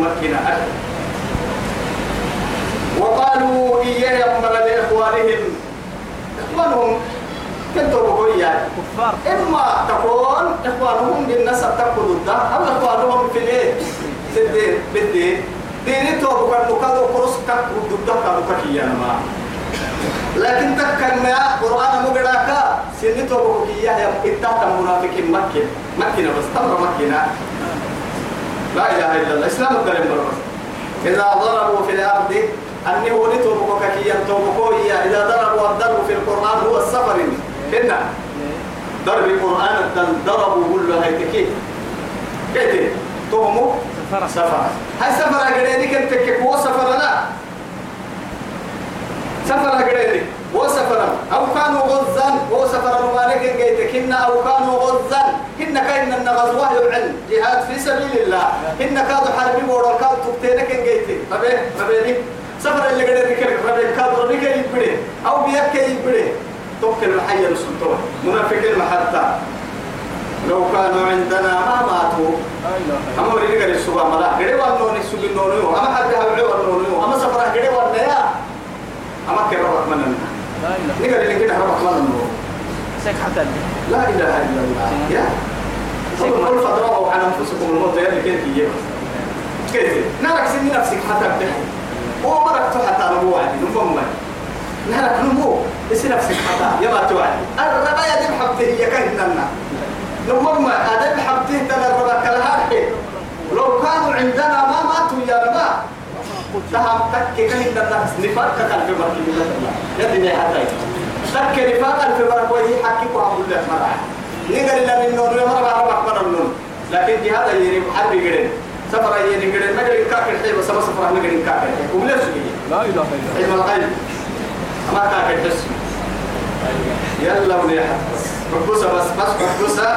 مكنا أكل. وقالوا إياه يقبل لإخوانهم. إخوانهم كنتوا بقويا كفار. إما تكون إخوانهم بالنسب تأخذ الدا أو إخوانهم في الإيه؟ في الدين بالدين ديني تو بكر مكادو كروس تأخذ الدا كادو كيانا ما. لكن تكن ما قرآن مقراكا سنة تو بقويا يا إتاتا منافقين مكة مكة بس تمر مكة لا إله إلا الله. إسلام الدرين بس إذا ضربوا في الأرض أني ولدت بكوكيا توبكويا إذا ضربوا الضرب في القرآن هو السفر. هنا ضرب القرآن ضربوا كل هاي تكي كيف؟ تومو سفر. سفر. هاي سفر أقريني كنت كيف هو سفر لا سفر أقريني هو سفر أو كانوا غزا. هو سفر مالك جيتك هن أو كانوا غزا. هن كاين أن غزوة العلم. جهاد في سبيل الله. هن كادوا حربي بورا كادوا تبتينك جيتك ربي ربي سفر اللي قدر يكرر ربي كادوا ربي يبري. أو بيك يبري. توكل الحي السلطان منافقين محتى لو كانوا عندنا ما ماتوا. أما وريني قال السبا ملا. قدي وانو نسوق النونيو أما حد هبعي والنونيو أما سفر قدي وأنا أما كيف إله نقدر اللي كده ربك من سيك حتى لا إله إلا الله. يا. قل فضربوا عن أنفسكم الموت يا اللي كيف يجيب كيف؟ نارك سني نفسك حتى بتحي هو مرك حتى نبوة عادي نفهم ما نارك نمو بس نفسك حتى يبقى توعد الرباية دي بحبته هي كهننا نمم هذا بحبته ترى الربا كالهارحي لو كانوا عندنا ما ماتوا يا ما تهم تك كهننا نفاق كان في مركب الله. يدني حتى. تك نفاق في مركب وهي حكي وعبد الله مرة. نقدر لنا من نور مرة ربك من النور لكن جهاد يريد حرب يقدر سفر يريد يقدر ما قدر كافر حي بس ما سفر ما قدر كافر ولا سوي لا إله إلا علم الغيب ما كافر تسوي يلا وليحد ركوسة بس. بس ركوسة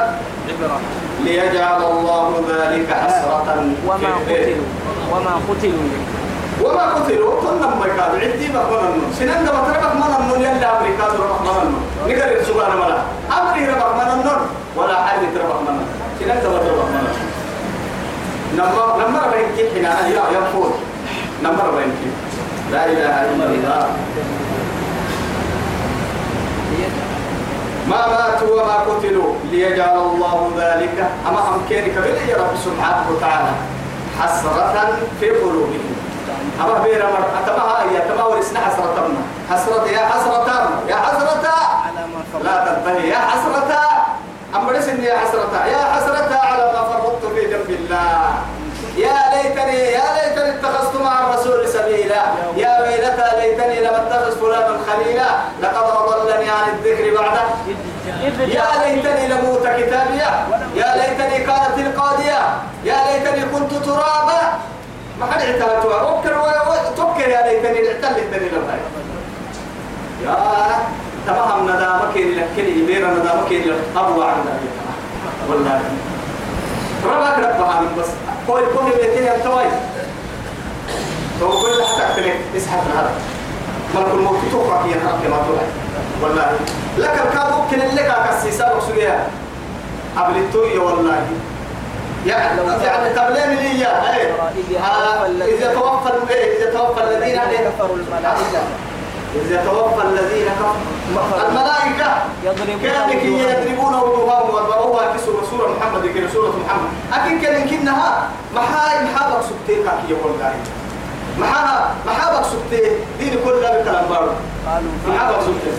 عبرة ليجعل الله ذلك حسرة وما قتلوا. وما قتلوا. وما قتلوا كنا ما كانوا عندي ما نون سنن ما تربك ما نون يلا أمريكا ربك ما نون نقدر سبحان الله. أمري ربك ما نون ولا حد تربك ما نون سنن ما تربك ما نون نمر نمر بينك حين. يا يفوت نمر بينك لا إله إلا الله. ما ماتوا وما قتلوا. ليجعل الله ذلك. أما هم كان كبير يا رب سبحانه وتعالى حسرة في قلوبهم. أما بير مر أتما هي أتما ورسنا حسرة. منا حسرة يا حسرة يا حسرة. لا تنتهي يا حسرة. أم رسن يا حسرة يا حسرة على ما فرطت في جنب الله. يا ليتني يا ليتني اتخذت مع الرسول سبيلا. يا ويلتى ليتني لم اتخذ فلانا خليلا. لقد أضلني عن الذكر بعده. يا ليتني لموت كتابيا. يا ليتني كانت القاضية. يا ليتني كنت ترابا. ما حد اعتمدتها أفكر وتفكر يا ليتني اعتمدتني لما يا تمام ندامك لك كلي بير ندامك لك أبو عبد والله. ربك ربها من بس كل كل بيتين يمتوي تو كل حتى تلك اسحب هذا. ملك الموت توقع يا رب ما توعد والله. لك الكاد ممكن لك كسيسا وسوريا قبل التوية والله. يعني يعني تبلين لي إيه. آه، إذا توفى إيه، إذا توفى الذين كفروا الملائكة. إذا توفى الذين كفروا الملائكة. وجوههم. يضربون وجوههم وضربوها في سورة محمد كده سورة محمد. أكيد كان كنها محاي محابك سبتين كاكي يقول داري محاها محابك سبتين. دين كل ذلك في محابك سبتين.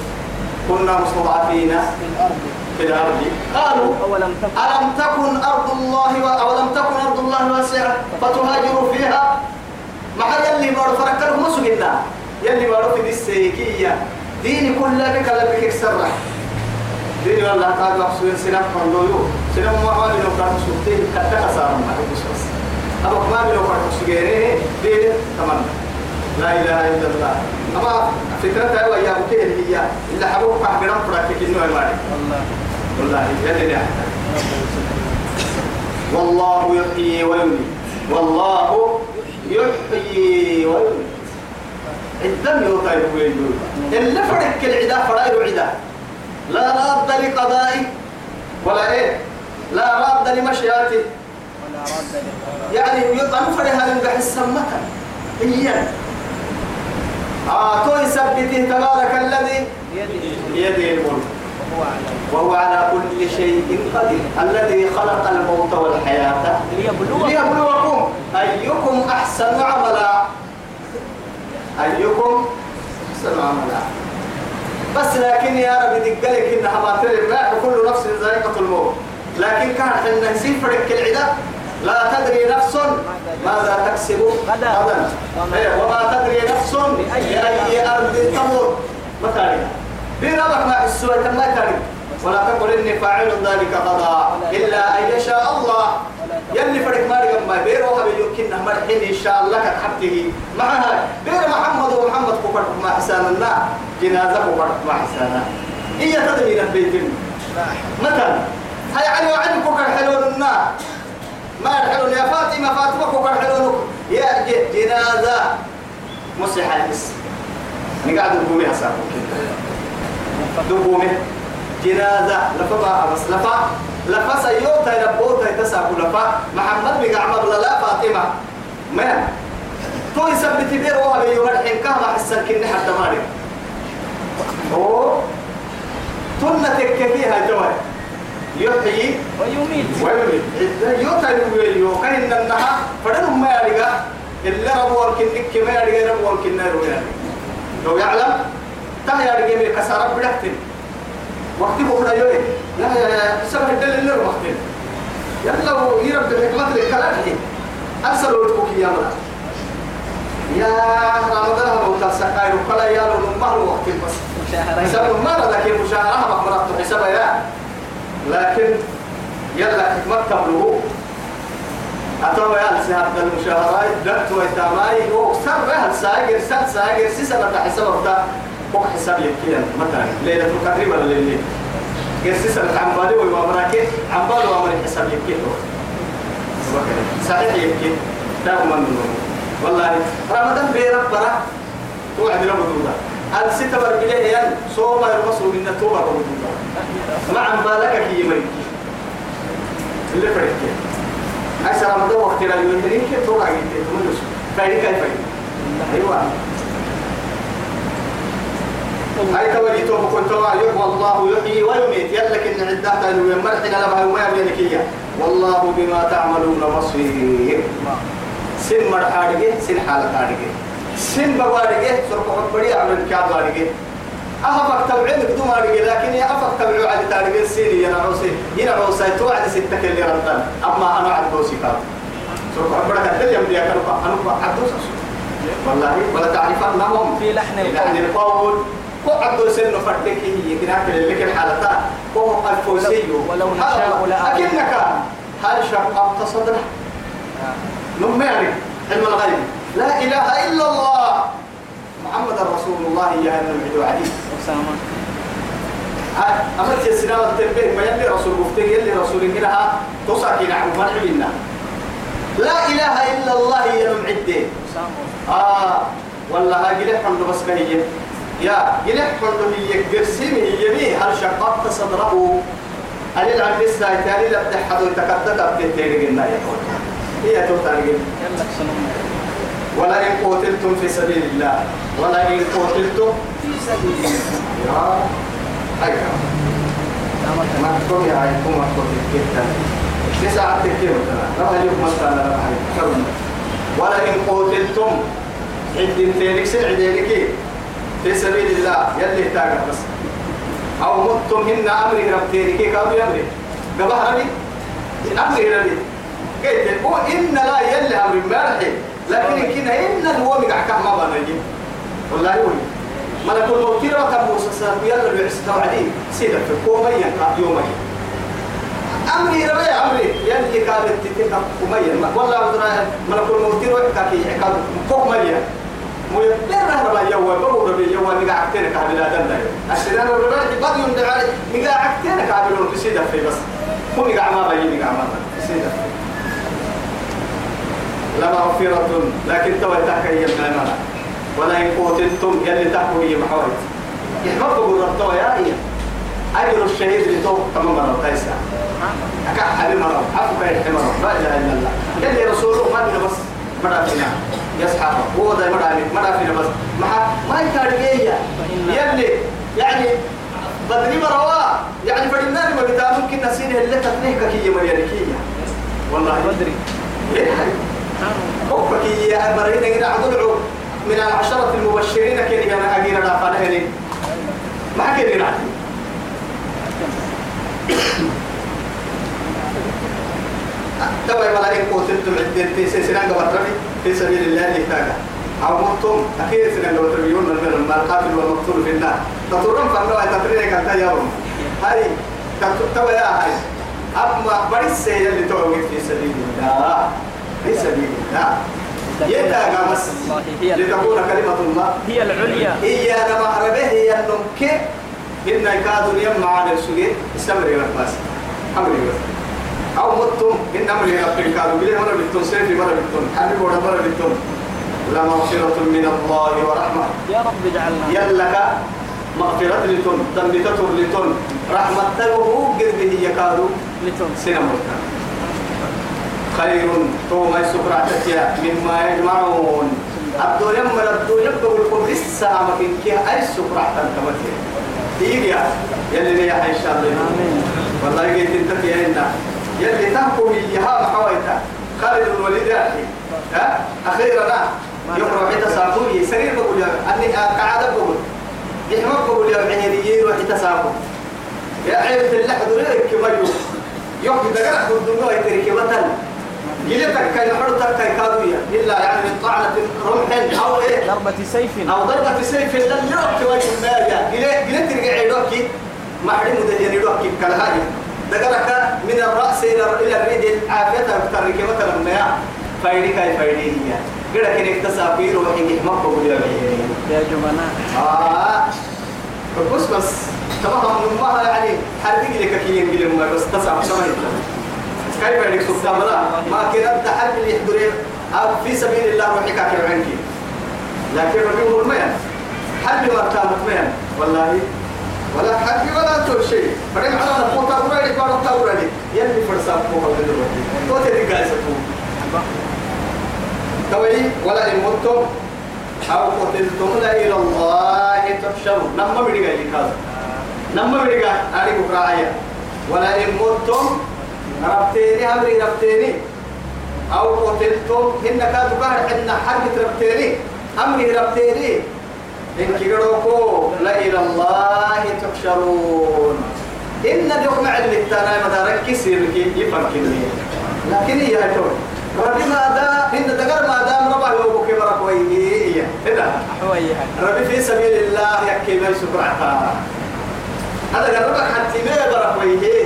كنا مستضعفين. في الأرض. في الأرض. قالوا أولم تكن ألم تكن أرض الله و... أولم تكن أرض الله واسعة فتهاجروا فيها؟ ما حد يلي بارو فركره مسجنا يلي بارو في دي السيكية. ديني كلها بك لبك سرح ديني والله قال مقصود سنة فرلويو سنة ما ما لو كان سوتين كتا كسارم ما بس بس أبو ما لو كان سجيرين ديني تمام. لا إله إلا الله. أما فكرة أيوة يا بكير هي. إلا حبوك كهجرام فراتك إنه ما والله. والله يحيي ويميت. والله يحيي ويميت. الدم يطيب ويجوز اللي فرق العدا فرايد عدا لا راد لقضائي ولا إيه؟ لا راد لمشياتي يعني يطعن فرها من بحس سمكا إياه آه تو يثبته تبارك الذي. بيده الملك. وهو على كل شيء قدير. الذي خلق الموت والحياة ليبلوكم. أيكم أحسن عملا؟ أيكم أحسن عملا. بس لكن يا رب دقلك إنها ما ما كل نفس ذائقة الموت. لكن كان حنا نسيب فرق العدا لا تدري نفس ماذا تكسب غدا. إيه، وما تدري نفس بأي أرض تموت ما بربك ما السورة ما تاري ولا تقل إني فاعل ذلك غدا إلا أن يشاء الله. يلي فرق ما رقم ما بيرو هبي يمكننا مرحين إن شاء الله كتحبته معها. بير محمد ومحمد كفر ما حساننا جنازة كفر ما حسانا. هي تدري البيت. مثلا هاي علي وعلي كفر حلو النار ما الحلو يا فاطمة فاطمة كفر حلو يا جنازة. مسح الاسم نقعد نقومي حسابك دقومي جنازة لفا بس لفا لفا سيوتا يربوتا يتساقوا لفا. محمد بن عمر لا فاطمة. ما؟ تو يثبت بير وها بيوم الحين كما حسن كني حتى ماري. أوه تنة تكفيها جوال يحيي ويميت. ويميت. يوتا يويو كان النها فدن ما يرجع. إلا ربوا الكنك كما يرجع ربوا الكنار لو يعلم؟ تاه يرجع من كسر بدكتين وقت بكرة يوي لا يا سبب الدل اللي وقت. يلا يرب الحكمة للكلام أكثر وجهك يا مرا يا رمضان هو تسقى وكلا يا لو نمر وقت بس. حساب المرة ذاك المشاهرة بقرأت حسابها يا. لكن يلا حكمة تبلغه. أتوا يا السهاب المشاهرات دكت ويتاماي وكسر بها الساجر سال ساجر سيسا حساب بتا فوق حساب يكيا مثلا ليلة القدر ولا ليلة سيسا عمبالي ومراكي عمبالي ومراكي حساب يكيا صحيح يكي دائما منه. والله رمضان بيرب برا توعد له بدودا الستة بربليه ين صوما يرمسوا من التوبة بدودا ما عم بالك كي يمرك اللي فرق. عايز رمضان وقت لا يمرك كي توقع جدي تملس فايدي كيف؟ أيوه. هاي توجي توبة كنت يحيي والله يحيي ويميت. يلك إن عدها إنه يمرحنا لما وما يبينك والله بما تعملون بصير. سن مرحارجه سن حالة حارجه سن بوارجه سرق بدي أعمل كعب وارجه أهفك تبعين بدون وارجه لكن يا أفك تبعوا على تارجه السين ينعوسي ينعوسي توعد ستة اللي ردان أما أنا عد بوسي كاب سرق بدي يوم دي أكلوا أنا عدوس والله ولا تعرفنهم في لحن القول. هي لك ولو نشاء هل شققت صدره نم علم الغيب. لا إله إلا الله. محمد رسول الله يا النبي وعدي أسامة أمرت السلام التنبيه ما يلي رسول مفتي يلي رسول إنها تصاكي نعم مرح منا لا إله إلا الله يا نمعدين آه والله هاجي حمد بس هي يا جلح حمد هي قرسيم هي مي هل شققت صدره؟ أليل عن لسه تاني لا تحدو تكتت بتتيري قلنا يا هي يلا سنون ولئن قتلتم في سبيل الله. ولئن قتلتم في سبيل الله. يا أيها ما تقول يا عيكم ما تقول كيف تسعة كيف ترى لا يوم مثلا لا حرم ولئن قتلتم. عند تيرك سن عدينك في سبيل الله يلي تاجر بس. أو متم هن أمري رب تيرك كابي أمري قبها ربي أمري ربي كيف؟ هو إن لا يلي أمري مالحي لكن كنا إن هو مقع كما بنجي والله يقول ملك الموت رقم موسى يلا العرس توعدين سيدك في كوميا يومين أمري ربي أمري. يلي كانت تتكا كوميا والله أدرى ملك الموت رقم كي عقاب كوميا ميبدر ربا يوا بابو ربي يوا نقع عكتينك عبلا دنا السنان الربا بعد يوم دعالي نقع عكتينك عبلون بسيدة في بس. هو نقع ما بيجي نقع ما بسيدة لمغفرة لكن تو تحكي المعنى ولا إن قتلتم يلي تحكوا هي محاولة يحبوا ربطوا يا هي أجر الشهيد لتو تمام مرة تايسا أكا حبيب مرة كاين حمر لا إله إلا الله. يلي رسوله ما بس مرة فينا. يسحب. هو ده مرة مرة فينا بس ما ما يكارجية يلي. يعني بدري مروا يعني فدنا ما بتا ممكن نسين اللي تفنيه كي مريانكية والله. بدري حبك يا مرينا كده عدلعوا من العشرة المبشرين كده أنا أجينا لا فانا ما كده نعدي تبا ولا إن قتلتم عدين في سنان قبل في سبيل الله يحتاجها أو مطم أكيد سنان قبل تربيون من القاتل والمقتول في النار. تطورون فانوا تطرينك أنت يوم. هاي تبا يا هاي. أما بريس اللي توقف في سبيل الله. في سبيل الله. يتاقى بس. لتكون كلمة الله. هي العليا. هي أنا مهربه هي النمك إن يكادوا يمع على السجين استمري بس أمري بس أو متم إن أمري ربك كادوا بليه مرة بتون سيفي مرة بتون حبيب مرة مرة بتون. لمغفرة من الله ورحمة. يا رب اجعلنا. يلك مغفرة لتون تنبتة لتون. رحمة تلوه قربه يكادوا لتون. سينمرك خير تو ما يسكر يا مما يجمعون. عبدو يمر عبدو يبدو القبر الساعة مكين كيها أي سكر كمتين تيجي يا يلي لي إن شاء الله. والله جيت انت يا إنا. يلي تحكم إياها محاويتا خالد الوليد يا أخي. ها؟ أخيرا. يقرأ حتى ساقوي سرير بقول يا أني قاعد بقول. يحمد بقول يا عيني وحتى ساقو يا عيب اللحد ريك كما يوم. يوم دقرح بالدنيا يتركي وطن جلتك كي نحرتك كي كادوية. إلا يعني من طعنة رمح أو إيه؟ ضربة سيف. أو ضربة سيف. لن يوك وجه الماجة جلت جلت رجع يدوكي ما حرم ده يدوكي كالهاي دقرك من الرأس إلى إلى الرجل عافية بتركي مثلا ما. فايدي كاي فايدي هي كده كده اكتسب بيرو وحين يحمق بقول يا يا جبناء آه. بس بس. تمام ما يعني حرقي لك كي ينقل ما بس تسع سمعت كيف يدك سبحان الله ما كنا تحرق اللي يحضرين أو في سبيل الله روحك كرعنك لكن ربي الميان حرق مرتاب ميان والله. ولا حرق ولا تو شيء. فدم على الفوتا ورادي قالوا تاورادي يلي فرسا فوق الدنيا تو تدي قايسة توي ولا إن متم أو قتلتم إلى الله تحشرون. نما بدي قايل كذا. نما بدي قايل بكرة آية ولا إن متم ربتيني أمري ربتيني؟ أو قتلتم إن كادوا قاعد حنا حرب ربتيني. أمري ربتيني؟ إن كيروكو لا إلى الله تحشرون. إن دوك مع اللي تانا مدارك كسير كي يفهم كلمة لكن هي هتقول ربي ما دا إن دقر ما دام ربع لو بكي مرق ويه إذا. حويها ربي في سبيل الله يكي ما يسكرعتا هذا قال ربك حتى ما برق ويه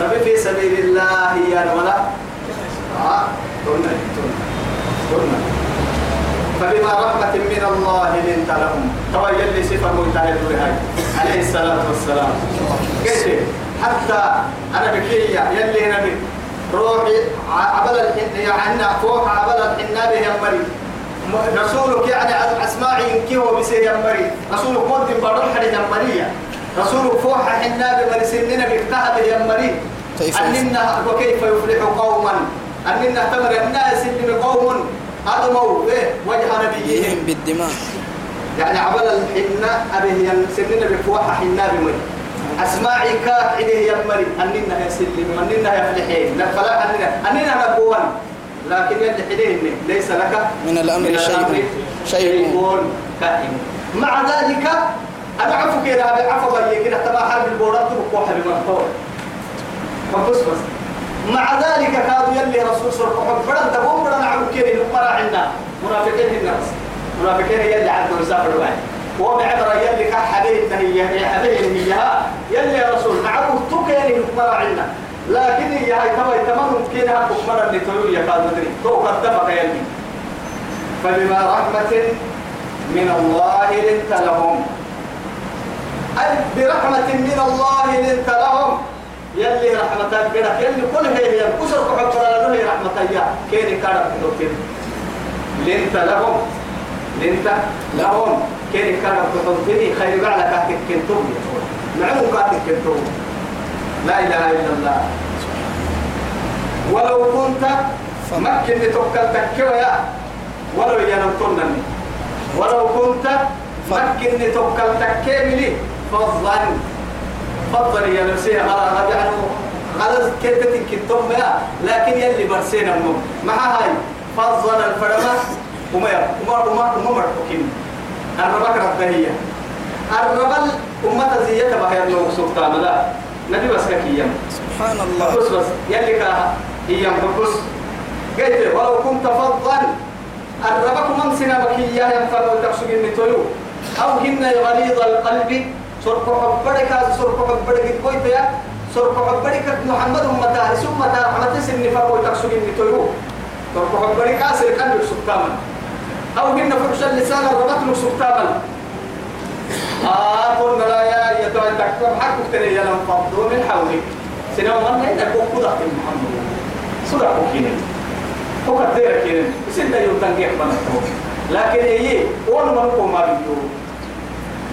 ربي في سبيل الله يا ولا آه. قلنا قلنا فبما رحمة من الله لنت لهم. توجل لي صفة مجتهد هاي عليه الصلاة والسلام. كيف حتى أنا بكية يلي نبي روحي عبل الحن يعني فوق عبل الحنابه يا مري رسولك يعني أسماعي ينكيه بسيه يا مري رسولك مدن بارون حد يا مري رسولك فوق حنابه مري سننا بيكتهب يا مري كيف أننا وكيف يفلح قوما؟ أننا تمر الناس اللي قوم. أدموا إيه؟ وجه نبيهم بالدماء يعني عبل الحنة أبيه سننا بفوحة حنة بمري. أسماعي كات عده يمري. أننا يسلم أننا يفلحين فلا أننا أننا نبوان لكن يلي حدين ليس لك من الأمر شيء. شيء. كائن. مع ذلك أنا عفو كده عفو كده تبع حرب البورات بقوة بمقطوع فبس بس. مع ذلك كانوا يلي رسول صلى الله عليه وسلم دبوم فرد عمو كده نقرا عنا منافقين الناس. منافقين يلي عدوا مسافر واحد ومعبر يلي كحبيب هي حبيب هي يلي يا رسول تكين نقرا عنا لكن هي هاي تبا تمام كده كفر اللي تقول يا قاد مدري تو قد دفق يلي. فبما رحمة من الله لنت لهم. برحمة من الله لنت لهم. يلي رحمتك بينك يلي كل هي هي. كسر كحب له هي رحمتك يا. كين كارب تدوكين لنت لهم. لنت لهم. كين كارب تدوكين خير بعلك كنتم. معهم كاتب كنتو لا إله إلا الله. ولو كنت مكن توكل تكويا ولو ينمتنني ولو كنت مكن توكل تكملي فضلا فضل يا نفسي على يعني على كتتك كتوم يا لكن يلي برسينا النوم مع هاي فضل الفرما وما وما وما وما مرحوكين. الربك ربهية الربل أمة زيادة بها النوم سلطان. لا نبي بس كيام سبحان الله. بس بس يلي كا هي بس. قلت ولو كنت فضلا الربك من سنا بكيا ينفر وتقصد النتويو أو هن غليظ القلب سرق حبرك سرق حبرك كويت يا سرق حبرك محمد أمتا ثم تا حمد سن فر وتقصد النتويو سرق حبرك أسر قلب سبتاما أو هن فرش اللسان الربك سبتاما آه قلنا لا يا يتوى تكتب حقك تري يلم فضو من حولك. سنو من هنا كوكو ضغط محمد. صدق كوكيني هو كتير كيني سنة يوم تنجيح بنتو لكن إيه وأنا ما نقوم ما بيجو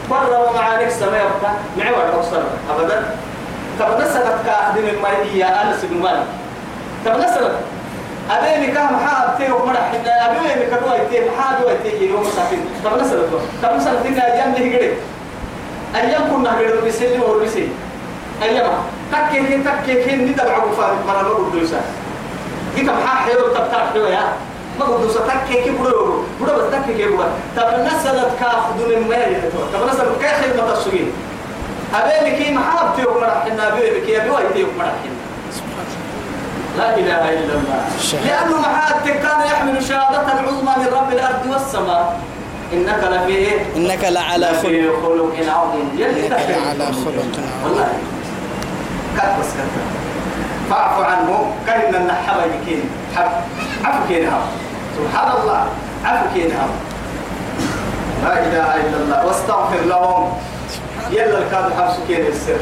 مرة ومعانك سما يبقى معور توصل أبدا. طب نسلت كأخذ من مالية أنس بن مالك. طب نسلت أبي كه محاب تيه ومرح أبي كدوا يتيه محاب دوا يتيه يوم مسافين طب نسلت إن أيام ده قريب أيام كنا قريب بيسلم وربيسي أيام. تكيه تكيه ندبع بفارق مرة نقول دوسا جيت محا حيو تبتاع حيو يا ما قد دوسا تكيه كي بدو بدو بس تكيه كي بدو طب نسلت كأخذ من مالي طب نسلت كأخذ متسوين أبي كي محاب تيه ومرح إن أبي كي أبي ويتيه ومرح لا إله إلا الله. لأنه محاتك كان يحمل شهادة العظمى من رب الأرض والسماء. إنك لفي إيه؟ إنك لعلى خلق. عظيم. إنك. لعلى خلق عظيم. والله. كت بس كت فاعف عنهم كأن النحبة يكين حب. عفو كينها سبحان الله. عفو كينها لا إله إلا الله. واستغفر لهم. يلا الكاد حبس كين السر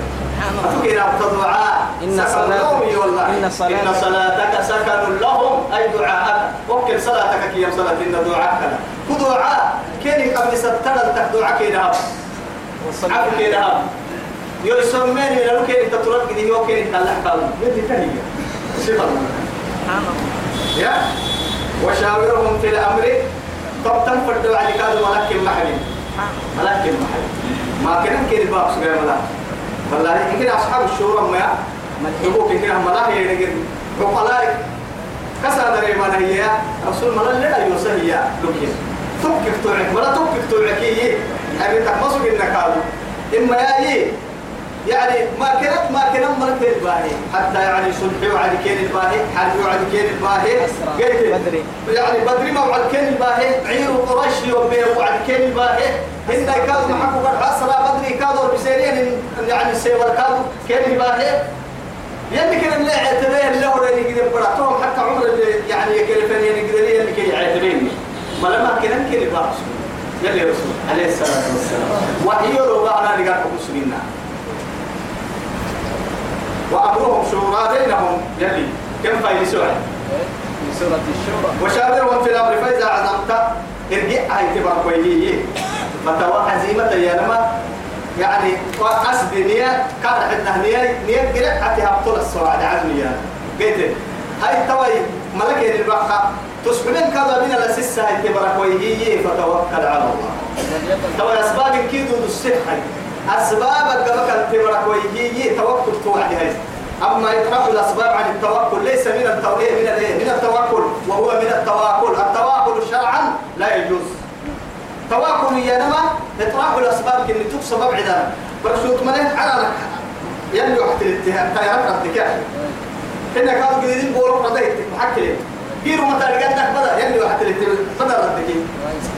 أفكر الدعاء إن صلاتك- والله. إن صلاتك- إن صلاتك سكن لهم. أي دعاءك. وكل صلاتك كي صلاة إن دعاءك. كدعاء. كيني قبل ستر دعاء كينها عفو كينها يسمين إلى لو كيني تطلق دي هو كيني تلح قلب يدي تهيئة. صفة يا وشاورهم في الأمر. طب تنفرد على كاد ملك المحل. ملك المحل. ما كان كيد باكس غير ملك والله يمكن أصحاب الشورى ما ملحقوك كده ملك يدقر وقلاك كسر دري ما هي رسول ملا لا يوصل هي لكن تبكك توعك ولا تبكك توعك هي أبي تحمسوا إنك هذا إما يا يعني ما كانت ما كان ملك الباهي حتى يعني صلحي وعد كين الباهي حرب وعد كين الباهي. قلت بدري. يعني بدري ما وعد كين الباهي عير وقريش يوم وعد كين الباهي هن كانوا محقوا قد أسرى بدري كانوا بسيرين يعني سيور كانوا كين الباهي يلي كان اللي اعتبار هو اللي يقدر براتهم حتى عمر اللي يعني يقدر فني يقدر يلي كي يعتبرني ما لما كان يبقى يلي رسول. عليه الصلاة والسلام. وحي اللي قاعد مسلمنا وأمرهم شورى بينهم. يلي كم فايد في سورة الشورى. وشاورهم في الأمر فإذا عزمت ارجع هاي تبقى كويسة فتوى عزيمة يا نما يعني قصد نية كان عندنا نية نية قرأ حتى هبطل السرعة عزمية قلت هاي توي ملك البحر تسحبين كذا من الأسس هاي تبقى كويسة فتوكل على الله. توي أسباب كيدو الصحة. أسباب قبل تبقى كويسة توكل توعد هاي أما يطرح الأسباب عن التوكل ليس من التوحيد من الإيه؟ من التوكل وهو من التواكل. التواكل شرعا لا يجوز. تواكل يا نما إطراح الأسباب كن تك سبب عدنا برشوت منه على لك. يلي وقت الاتهام. تيارك ارتكاح هنا كانوا جديدين بقولوا قضيت محكلين كيرو متى لقيتك بدأ يلي وقت الاتهام. بدأ ردكي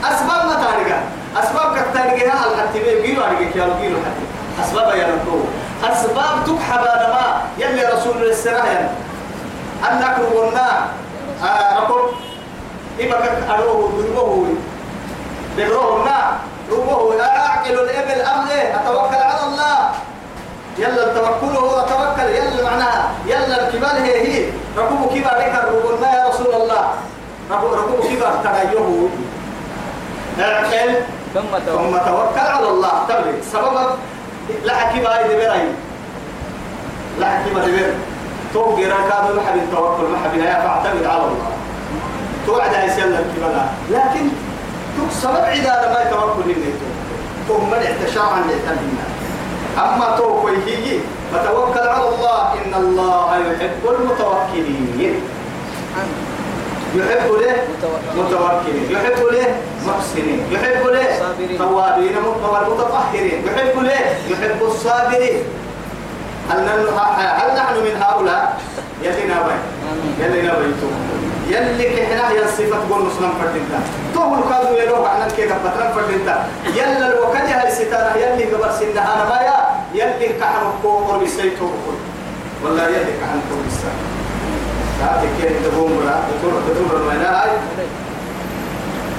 أسباب متى لقى أسباب كتارجها الحتمية جيرو عليك يا جيرو حتى أسباب يا نكو أسباب تكحب ما يلي رسول الله السرايا أنك ربنا ركب إبقى أروه ضربه بروهنا ربه أعقل الإبل أم إيه أتوكل على الله. يلا التوكل هو توكل. يلا معناها. يلا الكبال هي هي. ركوب كبار لك ربنا يا رسول الله؟ ركوب ركوب كبار تغيره؟ اعقل. ثم توكل. ثم توكل على الله. تبلي سبب لا حكي باي دبري لا حكي ما دبر تو غير كانوا ما حبين توكل ما حبين يا فاعتمد على الله. توعد هاي سيلا كبلا لكن تكسب عدا ما يتوكل مني ثم الاعتشاء عن الاعتماد. أما توكل هي فتوكل على الله إن الله يحب المتوكلين. يحب له متوكلين يحب له محسنين يحب له. توابين متطهرين. يحب له يحب الصابرين. هل نحن هل نحن من هؤلاء؟ يلي نبي. يلي نبيتو يلي كحنا هي الصفة تقول مسلم فردينتا. تو الكادو يلوه عنا كيف بطرن فردينتا. يلا الوكل هاي ستارة يلي قبر سنها أنا ما يا يلي كحن كوكور بسيتو بقول والله يلي كحن كوكور بسيتو هذه كيف تقوم بلا تقول تقول هاي.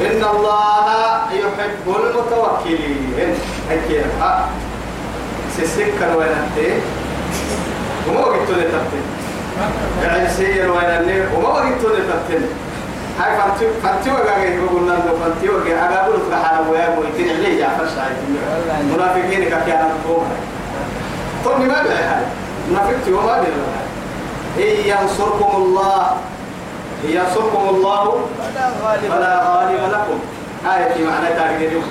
إن الله يحب المتوكلين. أكيد ها سيسكر وين أنت؟ وما قلت له تبتين يعني سير وين أنت؟ وما قلت له تبتين هاي فانتي فانتي وقع يقول لنا فانتي وقع أقول لك أنا ويا أبوي تني ليه جعفر شايف منافقين كأنا تقوم طب ما بلا هاي. منافقتي وما بلا إن ينصركم الله إن ينصركم الله فلا غالب لكم. آية معنى تاريخ اليوم.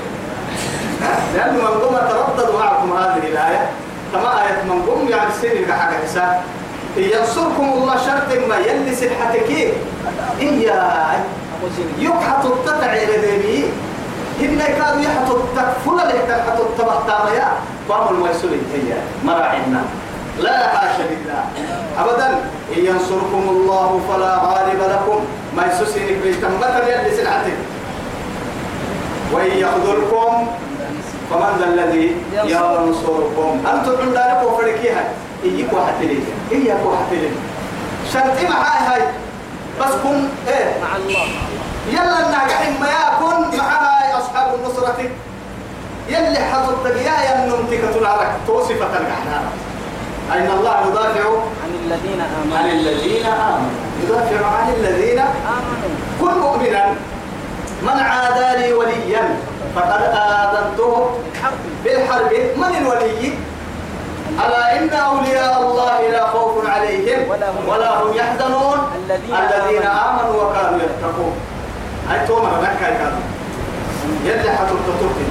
لأن من قم تردد معكم هذه الآية. كما آية من قم يعني سنة حاجة حساب إن ينصركم الله شرط ما يلي سلحتك إياه يبحث التتع إلى ذنبي إن كانوا يحطوا التكفل اللي تحطوا التبختار يا فهم الميسورين هي مراعينا لا حاشا لله. أبدا إن ينصركم الله فلا غالب لكم. ما يسوسينك بالتمة يلي سلعتك. وإن يخذلكم فمن ذا الذي ينصركم؟ أنتم عندنا وفركيها إيك واحد لي إياك واحد لي شرطي معاي هاي بس كن إيه. مع الله. يلا الناجحين ما يكون معها أصحاب النصرة. يلي حضرت يا ينمتك تلعرك توصفة الجحنان أين الله يدافع عن الذين عن آمنوا الذين آمنوا. يدافع عن الذين آمنوا. كن مؤمنا. من عادى لي وليا فقد آذنته بالحرب. من الولي؟ ألا إن أولياء الله لا خوف عليهم ولا هم يحزنون. الذين آمنوا. وكانوا يتقون. هاي توما مكة كانوا يلي حتى تتركي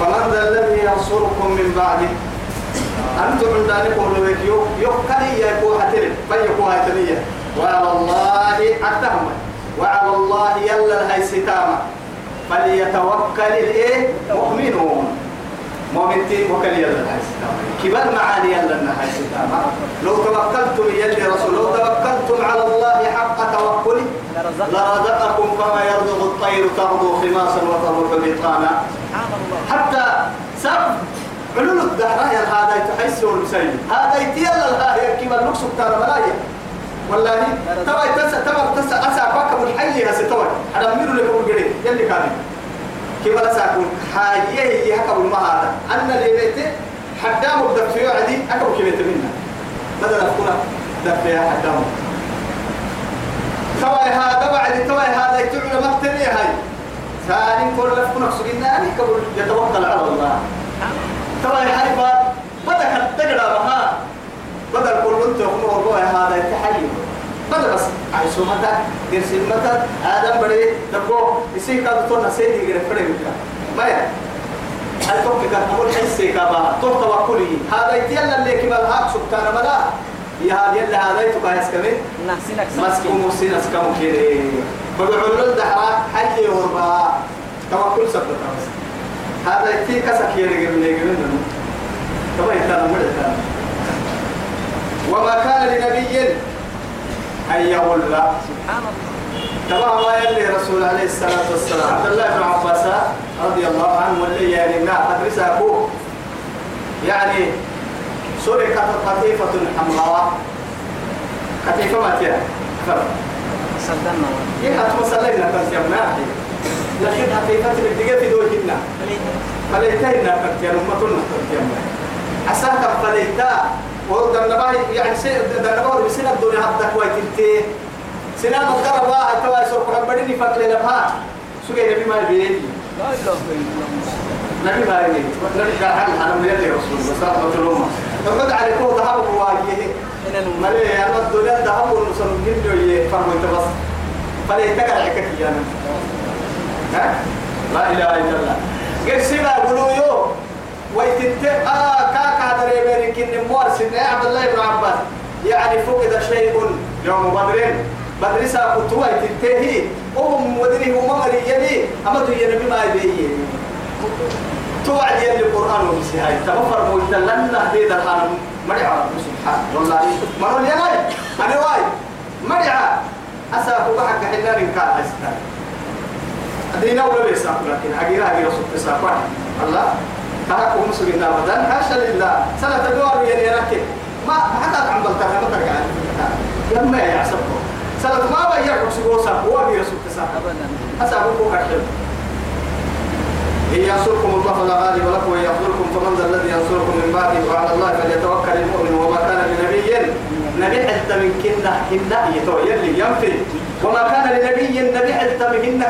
فمن ذا الذي ينصركم من بعده. أنتم عندكم لو يو يو كلي يكون حتلم فيكون هتلية وعلى الله أتهم وعلى الله يلا هاي ستامة فليتوكل الإيه؟ مؤمنون مؤمنتين وكل يلا كبر معاني يلا ستامة لو توكلتم يلي رسول لو توكلتم على الله حق لرزقنا لرزقكم كما يرزق الطير تغدو خماصا وتروح بطانا. حتى سب علول الدهر يا هذا تحس والمسيد هذا يتيلا الهاي كيما اللوكس بتاع ملايا. والله تبا تسا تبا تسا اسا باك بالحي هسه تبا أنا ميرو لك بقولي يلي كان كيما لا ساكون حاجة هي هكا بالما هذا ان اللي بيت حدام الدفيو عدي اكو كيلت منا بدل اكون دفيا حدام تبا هذا بعد تبا هذا يتعلم مقتني هاي. ثاني كل لفكنا سجنا أنا قبل يتوكل على الله. ترى هاي بعد بدك تقرأ بها. بدل كل هو هذا التحيي بدل بس عايشوا متى درس متى آدم بدي تبو يصير كذا تونا سيدي غير فرق ما يا هل توك كان أقول حسي كابا توك توكلي هذا يتيلا اللي كبر هاك سكان ملا. يا هذا يلا هذا يتوكا يسكمي نحسنك مسكو مسين اسكمو كده فبعلو الدحرات حي وربا. توكل سبت هذا يتي كسك يرجع من يجي منه كما يتنا مرة وما كان لنبي أن يغل سبحان الله كما ما يلي رسول عليه الصلاة والسلام. عبد الله بن عباس رضي الله عنه واللي يعني ما أدرس أبوه. يعني سرقت قطيفة حمراء. قطيفة ما تيا؟ صدقنا. هي هتوصلنا كنت يا مناحي لكن قطيفة اللي في دوجنا فليتنا كنت يا أمتنا كنت يا عساك فليتا. النبي يعني سي ده النبي بسنة الدنيا هبدا كويتي سنة مقدرة بقى توا يسوق ربنا فكر لها سوى نبي ما بيدي لا إله إلا الله نبي ما يجي نبي قال أنا من يدي رسول الله صلى الله عليه وسلم. وقد عليكم ذهب الم- ملي أنا الدنيا ذهب والمسلم جنجو يفرموا أنت بس. فليتقل عكك يا ها؟ لا إله إلا الله. قل سيبا قلوا يو. ويتنت آه كاكا دري إن مورسن يا عبد الله بن عباس. يعني فقد شيء يوم بدر. بدر ساقط ويتنتهي أم مدري هم مريني أما تجي نبي ما يبيه توعد يلي القرآن ومسي هاي تغفر مويتا لن نهدي درحانا مرعا سبحان والله. مروا لي هاي أنا واي. مرعا أساكو بحق حلال كان أستاذ. أدينا ولا بيساق لكن حقيقة صوت ساقوا الله. تركوا مسلمين أبدا حاشا لله سنة دوار يلي لكن ما حتى عم بلتها ما ترجع لما يعصبكم سنة ما بيعكم سبوسا هو بيرسول تساق أبدا. أسابقوا كحل إن ينصركم الله فلا غالب لكم وإن يخذلكم فمن ذا الذي ينصركم من بعده وعلى الله فليتوكل المؤمن وما كان لنبي. نبي حتى من كنا كنا يتو يلي ينفي. وما كان لنبي نبي حتى من كنا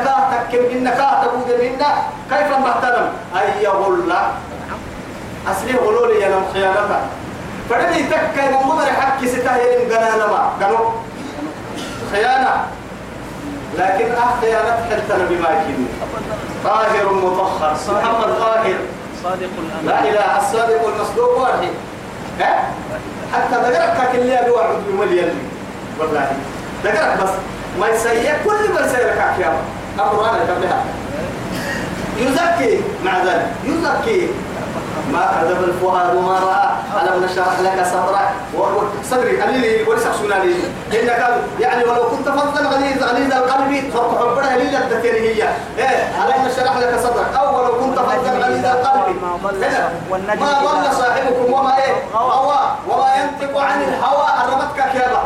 كنا كاهتك منا. كيف محترم أن يغل أصلي غلولي ينم خيانته فردي تكا من مدر حكي ستاهي قنانا ما. قالوا خيانة. لكن أخ خيانة حتى نبي ما يكيني. طاهر مطهر. محمد طاهر. صادق لا إله الصادق المصدوق واحد. ها؟ حتى ذكرك كل اللي واحد بمليون والله. ذكرك بس. ما يسيء كل ما يسيء لك يا القرآن قبلها يزكي. مع ذلك. يزكي. ما كذب الفؤاد ما رأى. ألم نشرح لك صدرك؟ صدري. قليلي ولسه سنا لي. إنك يعني ولو كنت فظا غليظ غليظ القلب فرق حبنا لي لدتني هي. إيه ألم نشرح لك صدرك؟ أو ولو كنت ما ضل صاحبكم وما إيه هوى وما ينطق عن الهوى أرمتك كيابا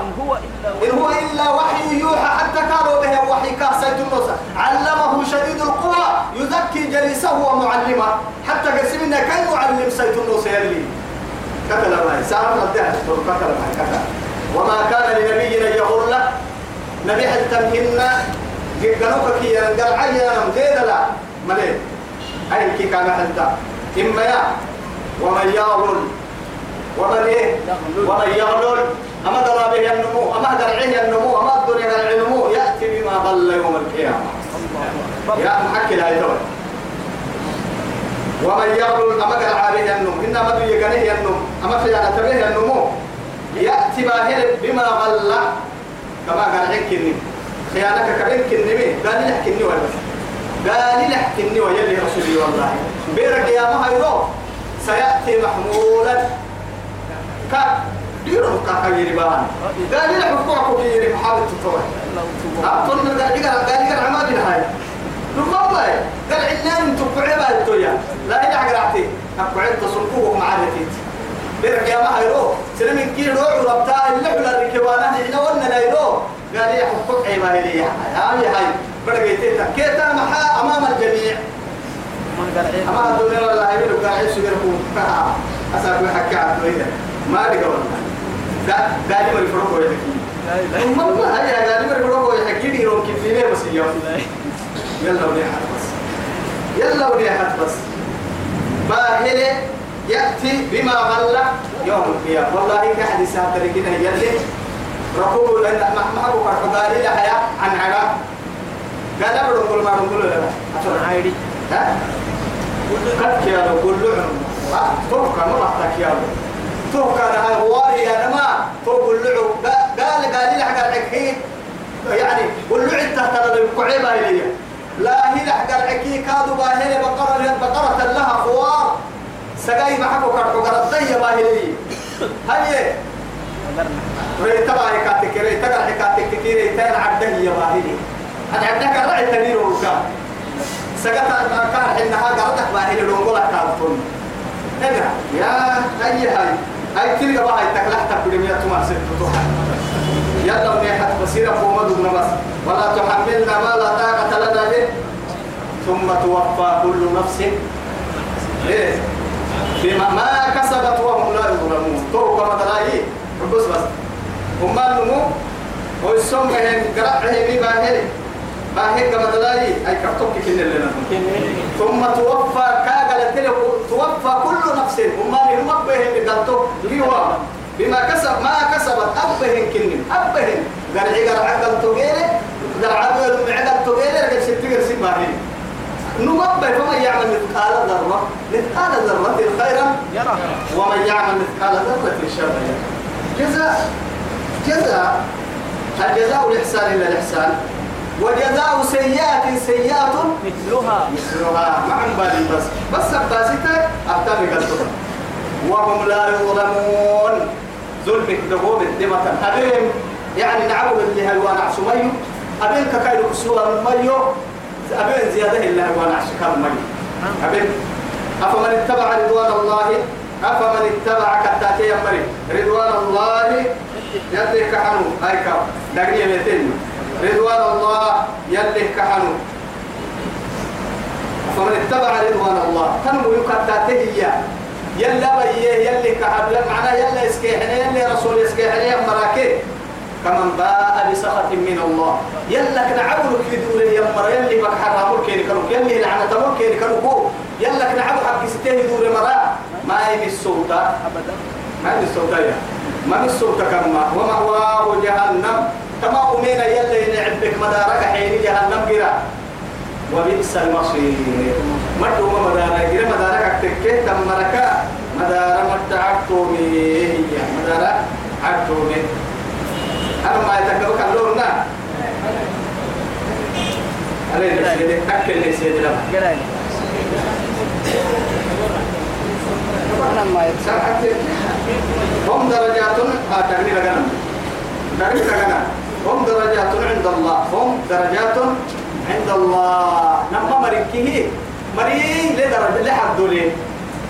إن هو إلا وحي يوحى حتى كانوا به وحي كاسيت النصر علمه شديد القوى يزكي جليسه ومعلمه حتى قسمنا كان معلم سيت النصر يلي كتل ما سارة الدهر كتل ما كتل وما كان لنبي أن يغل نبي حتى مهن قالوك كي قال عيانا زيد لا ملي أي كي كان حتى إما يا ومن يغل ومن إيه؟ ومن يغلل. أما درى به النمو أما درعه النمو أما الدنيا النمو يأتي بما ضل يوم القيامة. يا محكي لا يدور ومن يغلل أما درع به النمو إنما دو يغنيه النمو أما خيانة به النمو يأتي باهر بما غل كما قال حكني خيانك كبين كنمي لي حكني ولا. قال لي حكني ويلي رسولي والله. بيرك يا مهيرو سيأتي محمولا. كا ديرو كا كيري بان قال لي حكومك كيري محاولة تطور من قال لي قال قال عماد هاي. ثم والله. قال عنان تقعي بها الدنيا. لا إلا رعتي أقعد تصنفوه معارتي بيرك يا ما هيرو سلمين كي روح وربطا اللي حول الركوانا إحنا ولنا لا يرو قال لي حقوق عيبها لي هاي هاي. برقيتي كيتا محا أمام الجميع. أما الدنيا والله يقول قال عيش يقول كها أسأل حكي عبد ما أدري والله ده ده اللي مريفروكو يحكي لا إله ثم الله هيا ده اللي مريفروكو يحكي لي يوم كيف ليه بس الله. يلا ونيحت بس. يلا ونيحت بس. باهلة يأتي بما غل يوم القيامة. والله قاعد يسافر كده يلي ركوب لأن ما هو قال عن عرا قال أبدا كل ما نقول له. عشان عايري. ها؟ قد كيالو كل لعن توقع ما بحتك كيالو توقع أنا هواري يا نما توقع اللعو قال قال لي حق الحكي يعني واللعن تحت القعيبة إليه لا هي لحق الحكي كادوا باهلة بقرة بقرة لها خوار. سقاي محكو كرتو قرطية باهلية هاي. قدرنا ريتبا هيكاتك ريتبا هيكاتك كتير. ريتين عده يا عندك الرعي تنير وكان سقط كان. حينها قرطك باهلي لونقولا كالتون اقرا يا أي هاي. هاي تلقى بقى تكلحتك بدمية تمار ست يلا ونيحت بصيرة فومد بن بس ولا تحملنا ما لا طاقة لنا به. ثم توفى كل نفس. إيه. بما ما كسبت وهم لا يظلمون. تو كما تلاقي بس بس. هم النمو ويسمى هن قرأه مي باهل ما هيك مثلا أي كرتوك كنا لنا ثم توفى كاغل توفى كل نفس. وما لهم أبهن قلتو هو بما كسب ما كسبت أبهن كنن أبهن عقل عقل تغيري قال عقل عقل تغيري قال ستغير سباهين نمبه فمن يعمل مثقال ذرة؟ مثقال ذرة خيرا يرى ومن يعمل مثقال ذرة شرا جزاء. جزاء. الجزاء الإحسان إلا الإحسان؟ وجزاء سيئات سيئات مثلها. مثلها. مع بالي بس. بس باسيتا أبتغي قلتها وهم لا يظلمون. ظلمك دهوب الدمة. أبين يعني نعود اللي هلوان عسميو أبين كايلو كسوها ميو. أبين زيادة اللي هلوان عسكار ميو. أبين. أفمن اتبع رضوان الله؟ أفمن اتبع كتاتي يمري؟ رضوان الله. يلي كحنو هاي دقنية ميتين رضوان الله يلي كحنو. فمن اتبع رضوان الله تنمو يكتاته يلا بيه يلي كحب معنا يلا اسكيحنا يلي رسول اسكيحنا مراكي كمن باء بسخط من الله. يلا كنا عبرك في دور يمر يلي بك حرامك كيري كانوا يلي لعنة مر كيري كانوا يلا كنا عبر حق ستيه دور مرا ما يمي السوطة أبدا. ما من السوطة يا. ما من السوطة كما ومأواه جهنم. كما أمينا يلا ينعبك مدارك حين جهنم قرا وبئس المصير. مدو ما مدارك قرا مدارك أكتكيه تم مركا مدار مد عبتومي هي مدار عبتومي أنا ما يتكلم كلورنا علينا سيدي. أكل لي سيدي لما. هم درجات ها تغني لغنم تغني لغنم هم درجات عند الله. هم درجات عند الله. نما مريكيه. مري لدرجة لحد ليه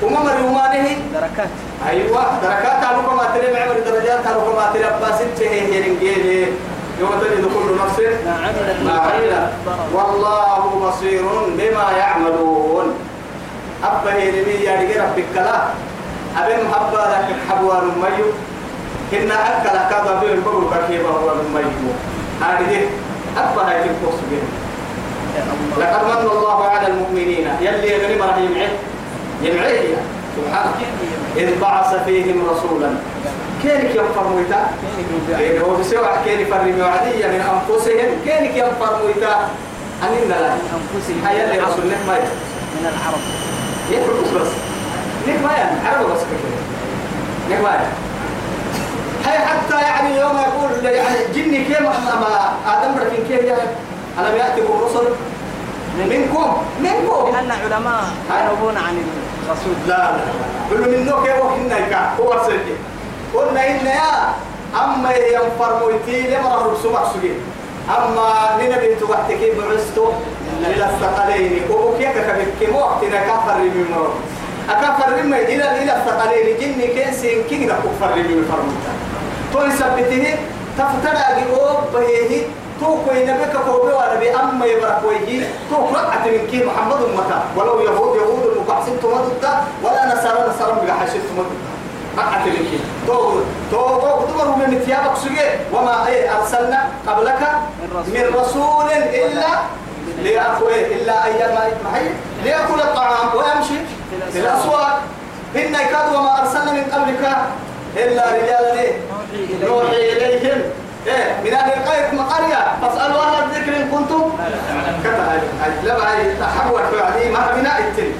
وما مري وما نهي دركات. أيوة دركات على كما تري معمر درجات على كما تري. أباس انتهي هي يوم تجد كل نفس ما عملت. ما عملت. والله بصير بما يعملون. أبا هيرمي يا رجال ربك لا. أبن محبا لك حبوان ميو. إن أكل كذا بين بقول كيف هو ميو هذه أبا هاي يا الله لقد من الله على المؤمنين. يلي يغني مرة يمعه يمعه سبحانه إذ بعث فيهم رسولا. كينك ينفر مويتا كين هو بسوى كين فرمي وعدية من أنفسهم. كينك ينفر مويتا أننا لا. أنفسهم هيا اللي رسول ما يا من العرب. يفرق بس. ما يا عربة بس كده. ما يا هي حتى يعني يوم يقول يعني جني كيف ما آدم بركين كيف يعني؟ ألم يأتكم رسل؟ منكم؟ منكم. لأن علماء ينوبون عن الرسول. لا لا كل من نوك وكنا هو سلكي قلنا إن يا أما ينفر مويتي لما رب سمع سجين. أما ننبي توحتك بعستو إلى الثقلين. وبكيك كبك موقتنا كفر من مرض. أكفر من إلى إلى الثقلين جني كيسين كينا كفر من فرمتا تو يثبته تفترى بأوب بهيه تو كوي نبيك كوبي ولا بي أما يبرك ويجي تو رقعة من كي محمد أمتا ولو يهود يهود المقعسين تمدد ولا نصارى نصارى بقحشين تمدد رقعة من كي. تو تو تو تمر من ثيابك سجى وما أي أرسلنا قبلك من رسول. إلا ليأكل إلا أيام ما هي ليأكل الطعام ويمشي في الأسواق. إن كاد وما أرسلنا من قبلك إلا رجالا إيه؟ نوحي إليهم. إيه من أهل القرية قرية. فاسألوا أهل الذكر إن كنتم. كتا لما هي تحول في عدي ما بناء التل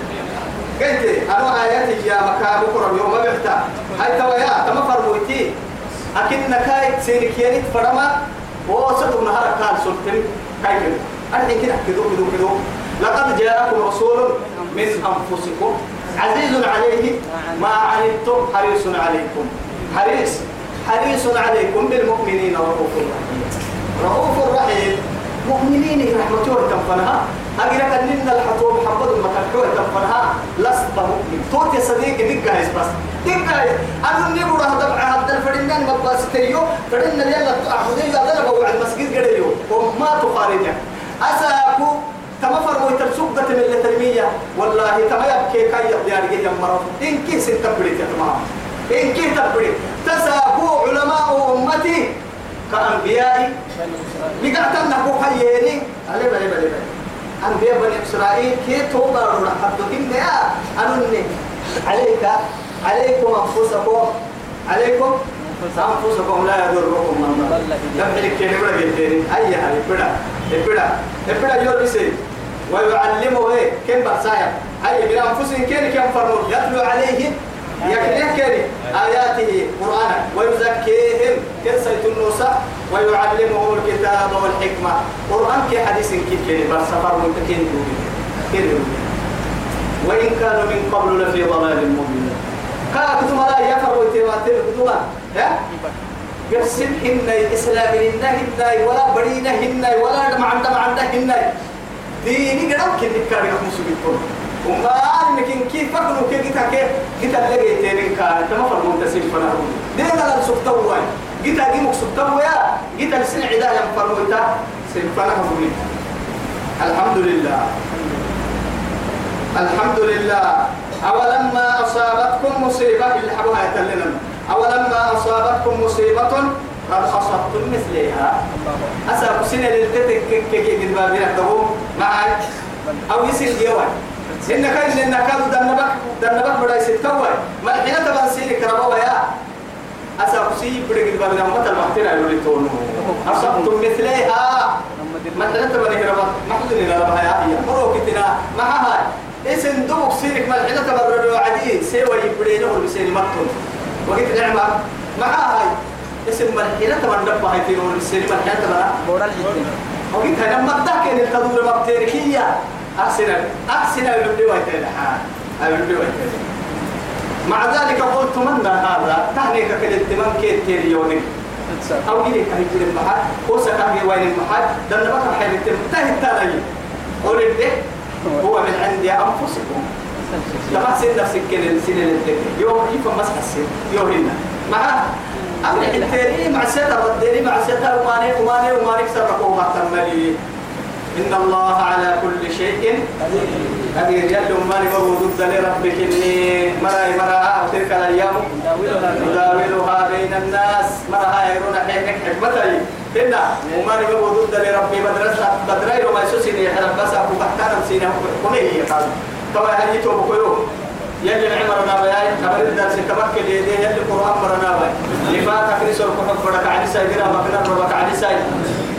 قلت أنا آياتي يا مكان بكرة يوم بحتا هاي تويا تما فرمويتي أكن نكاي سينك ينت فرما. وصدق نهار كان سلطن. الحين كده. كده كده كده لقد جاءكم رسول من أنفسكم. عزيز عليه ما عنتم حريص عليكم. حريص حريص عليكم بالمؤمنين رؤوف رحيم. رؤوف رحيم مؤمنين رحمته تنفنها. أجرك أننا الحطوب محمد تنحوه تنفنها. لست مؤمن. توت يا صديقي دقة هيس بس. دقة هيس أنا نقول هذا هذا الفرنان مباس تيو فرنا يلا أخذين هذا لو على المسجد قريو. وما تخارجه. أساكو تما فرمو ترسوق من الترمية والله تما يبكي كي يا رجال مرة. إن كيس تبريت يا تمام إن كيس تبريت تساكو علماء أمتي كأنبياء. بقعت أنه حييني. علي بلي بلي بلي. أنبياء بني إسرائيل كي توبا رونا حدوهن يا أنني. عليك عليكم أنفسكم. عليكم أنفسكم لا يضركم من ضل. لم يلك كي نقول جدين أي هاي بدا بدا بدا يور بيسي ويعلمه إيه؟ كم برسايا. أي بلا أنفسهم كين كم فرمون. يتلو عليهم يكره كين آياته قرآنا. ويزكيهم. كرسيت النوسى. ويعلمهم الكتاب والحكمة. قرآن كي حديث كي بس سفر متكين كين وإن كانوا من قبل لفي ضلال مبين. كتب لا يفر ويتواتر كتب ها؟ هن الإسلام هن هن ولا برينا هن ولا دم عند عند هن ديني قدام كن نكار يخمس بيكون وما إنك كيف فكروا كيف جيتا كيف؟ جيتا لقي تيرين كان تما فرمون تسيب فنا دينا لا سبتوا واي جيتا جيمك سبتوا يا جيتا لسنا عدا يم فرموتا سيب فنا الحمد لله الحمد لله أولما أصابتكم مصيبة اللي حبوها يتلنا أولما أصابتكم مصيبة قد أصبتم مثلها أسأل سنة للتتك كي قد بابنا معك أو يسير ديوان إنك إن إنك دنبك دنبك بدا يسير توي ما الحين تبان سيرك ربوا يا. أسأل سي بدا قد بابنا مثل محتنا يقول تونو. أصبتم مثلها ما الحين تبان ربا محدود إلى ربها يا. هي مروكتنا معها اسم دوك سيرك ما الحين تبرر وعدي سوى يبرينه بسير مكتون. وقت نعمة. معها هاي اسم الحين تبرر دبها هاي تيرون ما الحين تبرر بورا الحين وقت هنا مدك إن التدور مبتركية أحسن أحسن البدي ويتين البدي ويتين مع ذلك قلت من هذا؟ تهنيك كالاتمام كيت تيريوني أو جيلك هاي جيل المحل. وسكا هي وين المحل؟ دنا بقى حيل تنتهي التاني قول هو من عند أنفسكم. لما سن نفسك كده سن الدنيا يوم يفهم بس حسين يوم هنا مع أمر التاني مع ستا ردني مع ستا وماني وماني وماني سرقوا ما تملي إن الله على كل شيء قدير. يلي ماني ضد لربك إني مراي مرا تلك الأيام نداولها بين الناس. مرا يرون حينك حكمتي. هنا وماني ضد لربي. مدرسة بدري وما يسوسني حرم بس أبو بحتار سينا ومي هي قال كما هل يتوب كيو يلي عمرنا بياي كبر الدرس تمكن يدي يلي القرآن مرنا بياي. نسور كحب بدك عن ساي دينا بكنا ربك عن ساي.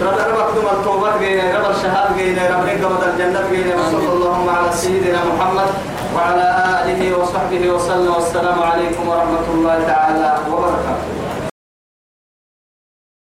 رب رب كدوم التوبة جينا رب الشهاد جينا رب نقبض الجنة جينا وصلى اللهم على سيدنا محمد وعلى آله وصحبه وسلم. والسلام عليكم ورحمة الله تعالى وبركاته.